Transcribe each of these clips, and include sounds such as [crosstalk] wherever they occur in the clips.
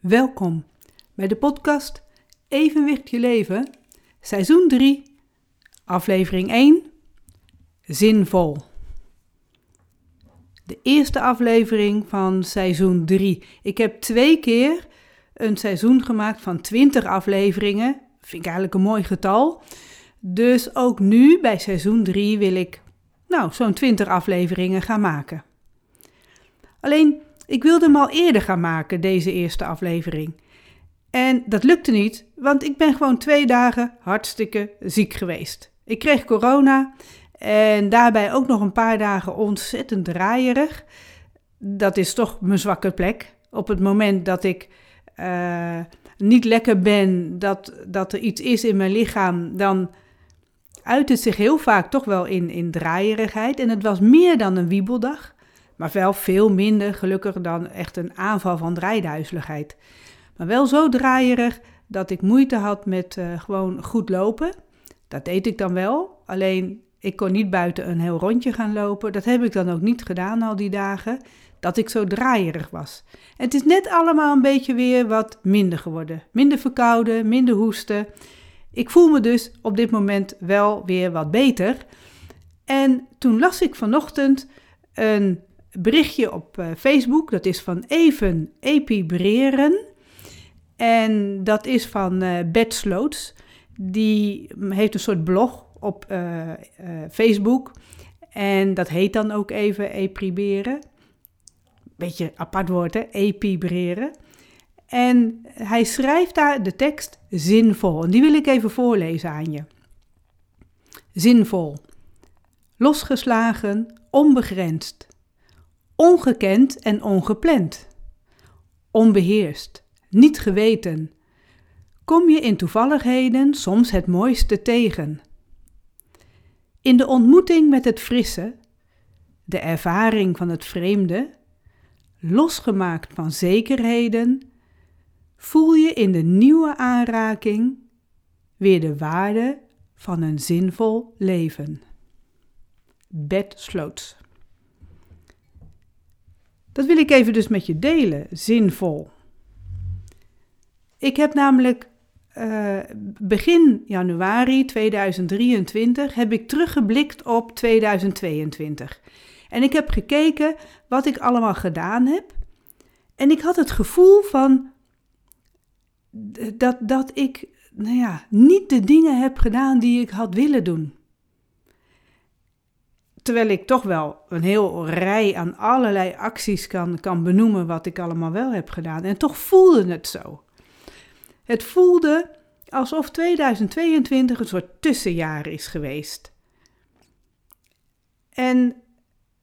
Welkom bij de podcast Evenwicht je leven, seizoen 3, aflevering 1, zinvol. De eerste aflevering van seizoen 3. Ik heb twee keer een seizoen gemaakt van 20 afleveringen. Vind ik eigenlijk een mooi getal. Dus ook nu bij seizoen 3 wil ik nou, zo'n 20 afleveringen gaan maken. Alleen ik wilde hem al eerder gaan maken, deze eerste aflevering. En dat lukte niet, want ik ben gewoon twee dagen hartstikke ziek geweest. Ik kreeg corona en daarbij ook nog een paar dagen ontzettend draaierig. Dat is toch mijn zwakke plek. Op het moment dat ik uh, niet lekker ben, dat, dat er iets is in mijn lichaam, dan uit het zich heel vaak toch wel in, in draaierigheid. En het was meer dan een wiebeldag. Maar wel veel minder gelukkig dan echt een aanval van draaiduizeligheid. Maar wel zo draaierig dat ik moeite had met uh, gewoon goed lopen. Dat deed ik dan wel. Alleen ik kon niet buiten een heel rondje gaan lopen. Dat heb ik dan ook niet gedaan al die dagen. Dat ik zo draaierig was. Het is net allemaal een beetje weer wat minder geworden. Minder verkouden, minder hoesten. Ik voel me dus op dit moment wel weer wat beter. En toen las ik vanochtend een berichtje op uh, Facebook. Dat is van Even Epibreren. En dat is van uh, Sloots. Die heeft een soort blog op uh, Facebook. En dat heet dan ook even epibreren. Beetje apart woord, hè? Epibreren. En hij schrijft daar de tekst zinvol. En die wil ik even voorlezen aan je. Zinvol. Losgeslagen, onbegrensd ongekend en ongepland, onbeheerst, niet geweten. Kom je in toevalligheden soms het mooiste tegen. In de ontmoeting met het frisse, de ervaring van het vreemde, losgemaakt van zekerheden, voel je in de nieuwe aanraking weer de waarde van een zinvol leven. Bed Sloots dat wil ik even dus met je delen, zinvol. Ik heb namelijk uh, begin januari 2023 heb ik teruggeblikt op 2022. En ik heb gekeken wat ik allemaal gedaan heb. En ik had het gevoel van dat, dat ik nou ja, niet de dingen heb gedaan die ik had willen doen. Terwijl ik toch wel een heel rij aan allerlei acties kan, kan benoemen wat ik allemaal wel heb gedaan. En toch voelde het zo. Het voelde alsof 2022 een soort tussenjaar is geweest. En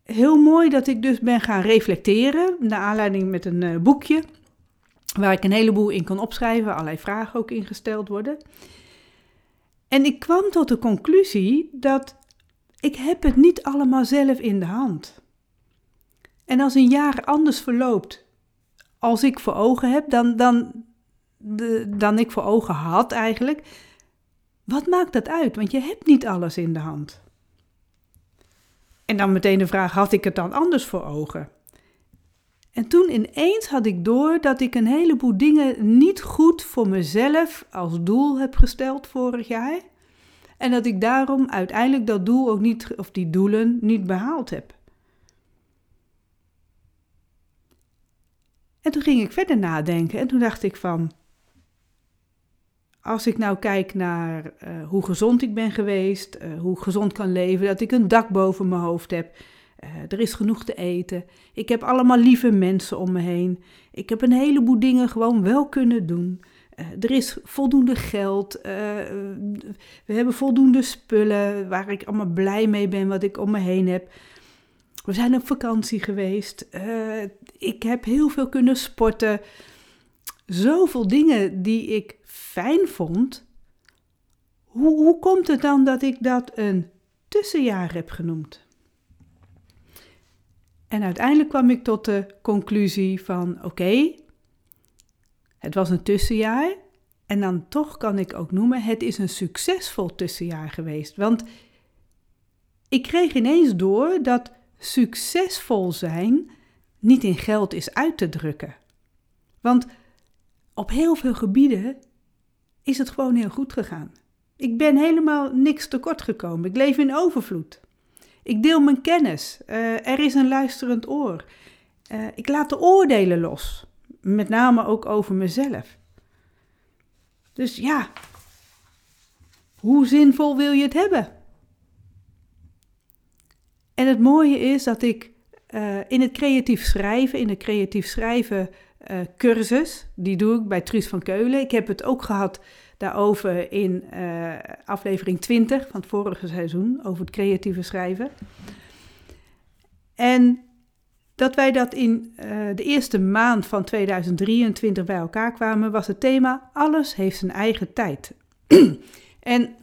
heel mooi dat ik dus ben gaan reflecteren, naar aanleiding met een uh, boekje, waar ik een heleboel in kan opschrijven, allerlei vragen ook ingesteld worden. En ik kwam tot de conclusie dat ik heb het niet allemaal zelf in de hand. En als een jaar anders verloopt, als ik voor ogen heb, dan, dan, dan ik voor ogen had eigenlijk, wat maakt dat uit? Want je hebt niet alles in de hand. En dan meteen de vraag, had ik het dan anders voor ogen? En toen ineens had ik door dat ik een heleboel dingen niet goed voor mezelf als doel heb gesteld vorig jaar. En dat ik daarom uiteindelijk dat doel ook niet, of die doelen niet behaald heb. En toen ging ik verder nadenken en toen dacht ik van, als ik nou kijk naar uh, hoe gezond ik ben geweest, uh, hoe gezond kan leven, dat ik een dak boven mijn hoofd heb, uh, er is genoeg te eten, ik heb allemaal lieve mensen om me heen, ik heb een heleboel dingen gewoon wel kunnen doen. Eh, er is voldoende geld. Uh, we hebben voldoende spullen waar ik allemaal blij mee ben, wat ik om me heen heb. We zijn op vakantie geweest. Uh, ik heb heel veel kunnen sporten. Zoveel dingen die ik fijn vond. Hoe, hoe komt het dan dat ik dat een tussenjaar heb genoemd? En uiteindelijk kwam ik tot de conclusie van oké, het was een tussenjaar en dan toch kan ik ook noemen, het is een succesvol tussenjaar geweest. Want ik kreeg ineens door dat succesvol zijn niet in geld is uit te drukken. Want op heel veel gebieden is het gewoon heel goed gegaan. Ik ben helemaal niks tekort gekomen. Ik leef in overvloed. Ik deel mijn kennis. Uh, er is een luisterend oor. Uh, ik laat de oordelen los. Met name ook over mezelf. Dus ja, hoe zinvol wil je het hebben? En het mooie is dat ik uh, in het creatief schrijven, in de creatief schrijven uh, cursus, die doe ik bij Truus van Keulen. Ik heb het ook gehad daarover in uh, aflevering 20 van het vorige seizoen, over het creatieve schrijven. En dat wij dat in de eerste maand van 2023 bij elkaar kwamen, was het thema Alles heeft zijn eigen tijd. [clears throat] en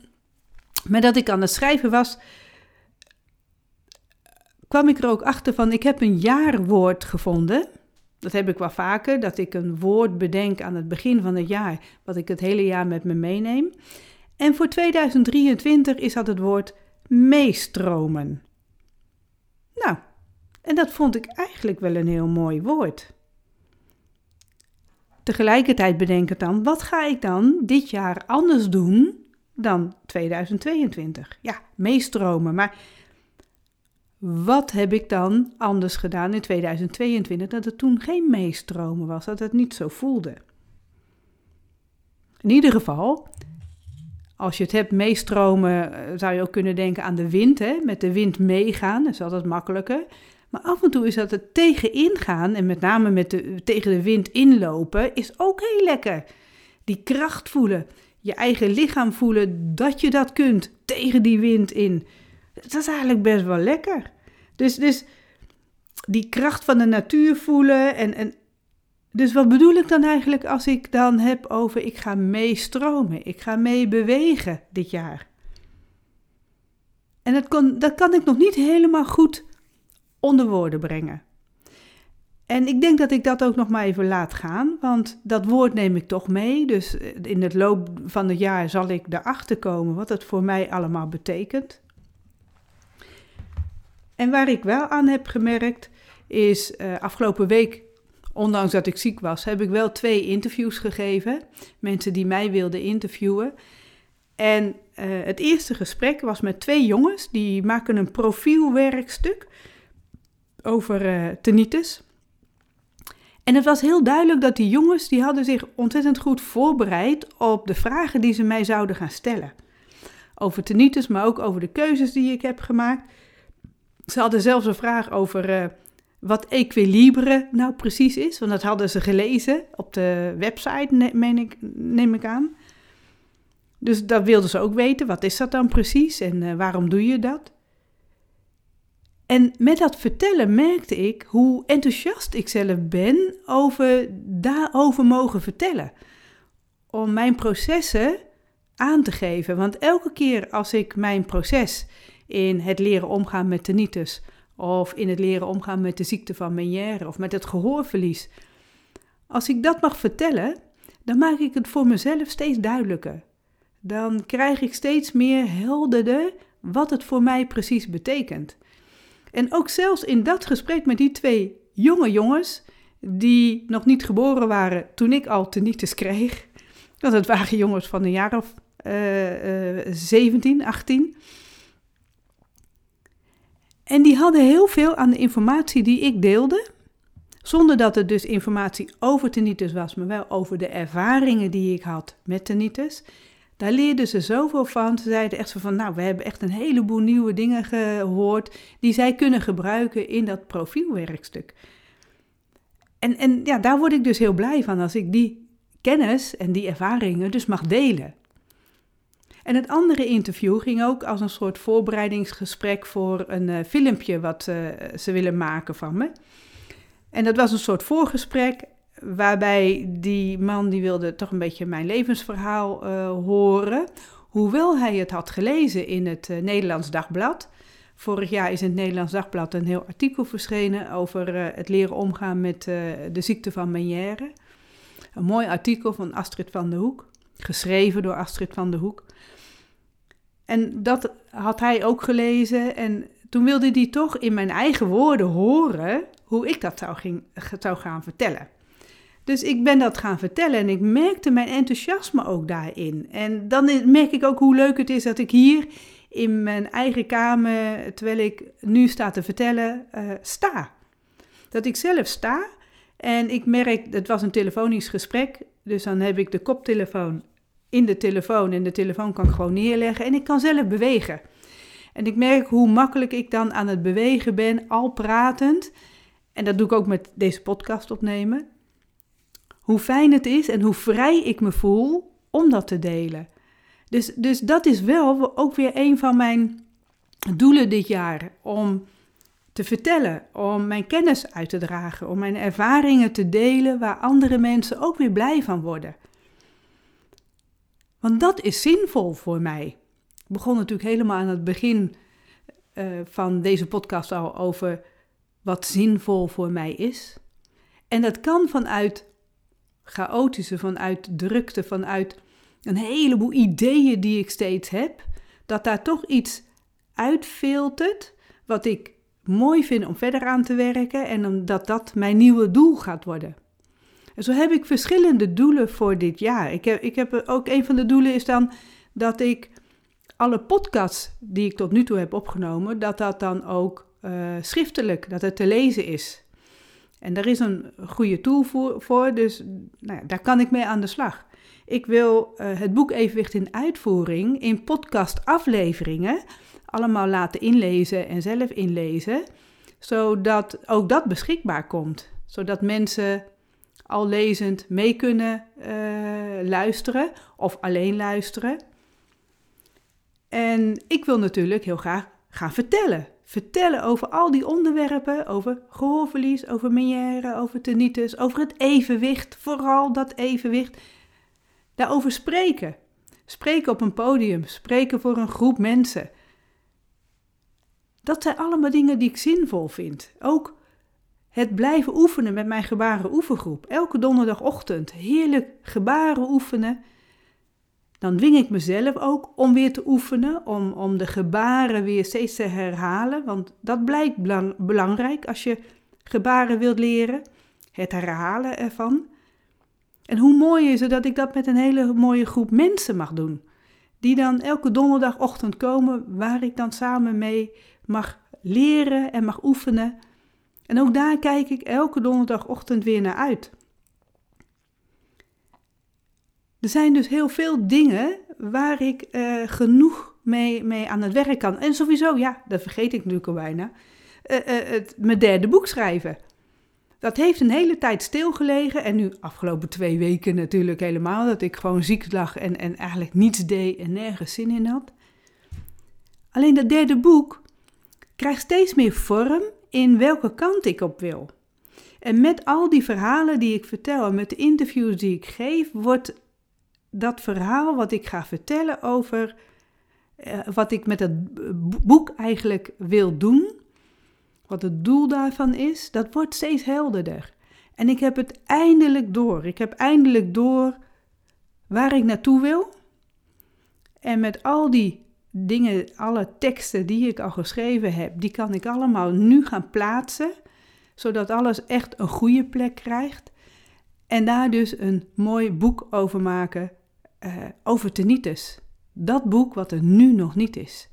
met dat ik aan het schrijven was, kwam ik er ook achter van, ik heb een jaarwoord gevonden. Dat heb ik wel vaker, dat ik een woord bedenk aan het begin van het jaar, wat ik het hele jaar met me meeneem. En voor 2023 is dat het woord meestromen. Nou, en dat vond ik eigenlijk wel een heel mooi woord. Tegelijkertijd bedenk ik dan, wat ga ik dan dit jaar anders doen dan 2022? Ja, meestromen, maar wat heb ik dan anders gedaan in 2022 dat het toen geen meestromen was, dat het niet zo voelde? In ieder geval, als je het hebt meestromen, eh, zou je ook kunnen denken aan de wind. Hè? Met de wind meegaan, dat is altijd makkelijker. Maar af en toe is dat het tegenin gaan en met name met de, tegen de wind inlopen, is ook heel lekker. Die kracht voelen, je eigen lichaam voelen dat je dat kunt tegen die wind in. Dat is eigenlijk best wel lekker. Dus, dus die kracht van de natuur voelen. En, en, dus wat bedoel ik dan eigenlijk als ik dan heb over ik ga meestromen, ik ga mee bewegen dit jaar? En dat, kon, dat kan ik nog niet helemaal goed onder woorden brengen. En ik denk dat ik dat ook nog maar even laat gaan, want dat woord neem ik toch mee. Dus in het loop van het jaar zal ik erachter komen wat het voor mij allemaal betekent. En waar ik wel aan heb gemerkt, is uh, afgelopen week, ondanks dat ik ziek was, heb ik wel twee interviews gegeven. Mensen die mij wilden interviewen. En uh, het eerste gesprek was met twee jongens, die maken een profielwerkstuk over uh. En het was heel duidelijk dat die jongens, die hadden zich ontzettend goed voorbereid op de vragen die ze mij zouden gaan stellen. Over tinnitus, maar ook over de keuzes die ik heb gemaakt. Ze hadden zelfs een vraag over uh, wat equilibre nou precies is, want dat hadden ze gelezen op de website, neem ik, aan. Dus dat wilden ze ook weten, wat is dat dan precies en uh, waarom doe je dat? En met dat vertellen merkte ik hoe enthousiast ik zelf ben over daarover mogen vertellen. Om mijn processen aan te geven. Want elke keer als ik mijn proces in het leren omgaan met tinnitus of in het leren omgaan met de ziekte van Meniere of met het gehoorverlies. Als ik dat mag vertellen, dan maak ik het voor mezelf steeds duidelijker. Dan krijg ik steeds meer helderder wat het voor mij precies betekent. En ook zelfs in dat gesprek met die twee jonge jongens, die nog niet geboren waren toen ik al tinnitus kreeg, want het waren jongens van een jaar of uh, uh, 17, 18. En die hadden heel veel aan de informatie die ik deelde, zonder dat het dus informatie over tinnitus was, maar wel over de ervaringen die ik had met tinnitus. Daar leerden ze zoveel van. Ze zeiden echt van, nou, we hebben echt een heleboel nieuwe dingen gehoord die zij kunnen gebruiken in dat profielwerkstuk. En, en ja, daar word ik dus heel blij van als ik die kennis en die ervaringen dus mag delen. En het andere interview ging ook als een soort voorbereidingsgesprek voor een uh, filmpje wat uh, ze willen maken van me. En dat was een soort voorgesprek waarbij die man die wilde toch een beetje mijn levensverhaal uh, horen. Hoewel hij het had gelezen in het Nederlands Dagblad. Vorig jaar is in het Nederlands Dagblad een heel artikel verschenen over het leren omgaan met de ziekte van Meniere. Een mooi artikel van Astrid van der Hoek, geschreven door Astrid van der Hoek. En dat had hij ook gelezen. En toen wilde hij toch in mijn eigen woorden horen hoe ik dat zou, ging, zou gaan vertellen. Dus ik ben dat gaan vertellen en ik merkte mijn enthousiasme ook daarin. En dan merk ik ook hoe leuk het is dat ik hier in mijn eigen kamer, terwijl ik nu sta te vertellen, uh, sta. Dat ik zelf sta en ik merk, het was een telefonisch gesprek, dus dan heb ik de koptelefoon in de telefoon en de telefoon kan ik gewoon neerleggen en ik kan zelf bewegen. En ik merk hoe makkelijk ik dan aan het bewegen ben, al pratend. En dat doe ik ook met deze podcast opnemen. Hoe fijn het is en hoe vrij ik me voel om dat te delen. Dus, dus dat is wel ook weer een van mijn doelen dit jaar. Om te vertellen, om mijn kennis uit te dragen, om mijn ervaringen te delen waar andere mensen ook weer blij van worden. Want dat is zinvol voor mij. Ik begon natuurlijk helemaal aan het begin uh, van deze podcast al over wat zinvol voor mij is. En dat kan vanuit chaotische, vanuit drukte, vanuit een heleboel ideeën die ik steeds heb, dat daar toch iets uitfiltert wat ik mooi vind om verder aan te werken en omdat dat mijn nieuwe doel gaat worden. En zo heb ik verschillende doelen voor dit jaar. Ik heb, ik heb ook een van de doelen is dan dat ik alle podcasts die ik tot nu toe heb opgenomen, dat dat dan ook uh, schriftelijk, dat het te lezen is. En daar is een goede tool voor, dus nou ja, daar kan ik mee aan de slag. Ik wil uh, het boek Evenwicht in Uitvoering in podcast-afleveringen allemaal laten inlezen en zelf inlezen, zodat ook dat beschikbaar komt. Zodat mensen al lezend mee kunnen uh, luisteren of alleen luisteren. En ik wil natuurlijk heel graag gaan vertellen. Vertellen over al die onderwerpen, over gehoorverlies, over meniere, over tinnitus, over het evenwicht, vooral dat evenwicht. Daarover spreken. Spreken op een podium, spreken voor een groep mensen. Dat zijn allemaal dingen die ik zinvol vind. Ook het blijven oefenen met mijn gebaren oefengroep. Elke donderdagochtend heerlijk gebaren oefenen. Dan dwing ik mezelf ook om weer te oefenen, om, om de gebaren weer steeds te herhalen. Want dat blijkt belangrijk als je gebaren wilt leren. Het herhalen ervan. En hoe mooi is het dat ik dat met een hele mooie groep mensen mag doen. Die dan elke donderdagochtend komen, waar ik dan samen mee mag leren en mag oefenen. En ook daar kijk ik elke donderdagochtend weer naar uit. Er zijn dus heel veel dingen waar ik uh, genoeg mee, mee aan het werk kan. En sowieso, ja, dat vergeet ik natuurlijk al bijna, uh, uh, het, mijn derde boek schrijven. Dat heeft een hele tijd stilgelegen en nu afgelopen twee weken natuurlijk helemaal, dat ik gewoon ziek lag en, en eigenlijk niets deed en nergens zin in had. Alleen dat derde boek krijgt steeds meer vorm in welke kant ik op wil. En met al die verhalen die ik vertel en met de interviews die ik geef, wordt dat verhaal wat ik ga vertellen over uh, wat ik met het boek eigenlijk wil doen, wat het doel daarvan is, dat wordt steeds helderder. En ik heb het eindelijk door. Ik heb eindelijk door waar ik naartoe wil. En met al die dingen, alle teksten die ik al geschreven heb, die kan ik allemaal nu gaan plaatsen, zodat alles echt een goede plek krijgt. En daar dus een mooi boek over maken, uh, over tinnitus. Dat boek wat er nu nog niet is.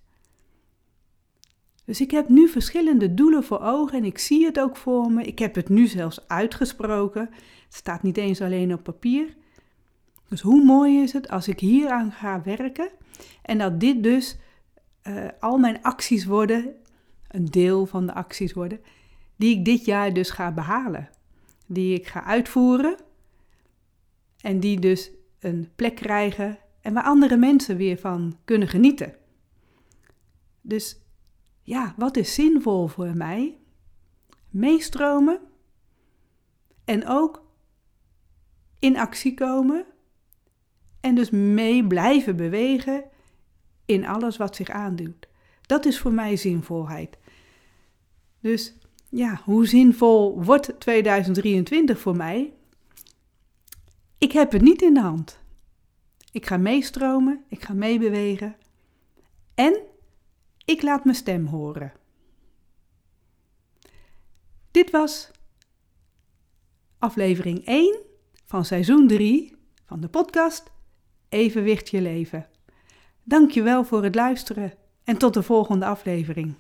Dus ik heb nu verschillende doelen voor ogen en ik zie het ook voor me. Ik heb het nu zelfs uitgesproken. Het staat niet eens alleen op papier. Dus hoe mooi is het als ik hieraan ga werken en dat dit dus uh, al mijn acties worden, een deel van de acties worden, die ik dit jaar dus ga behalen. Die ik ga uitvoeren en die dus een plek krijgen en waar andere mensen weer van kunnen genieten. Dus ja, wat is zinvol voor mij? Meestromen en ook in actie komen en dus mee blijven bewegen in alles wat zich aandoet. Dat is voor mij zinvolheid. Dus ja, hoe zinvol wordt 2023 voor mij? Ik heb het niet in de hand. Ik ga meestromen, ik ga meebewegen en ik laat mijn stem horen. Dit was aflevering 1 van seizoen 3 van de podcast Evenwicht je leven. Dankjewel voor het luisteren en tot de volgende aflevering.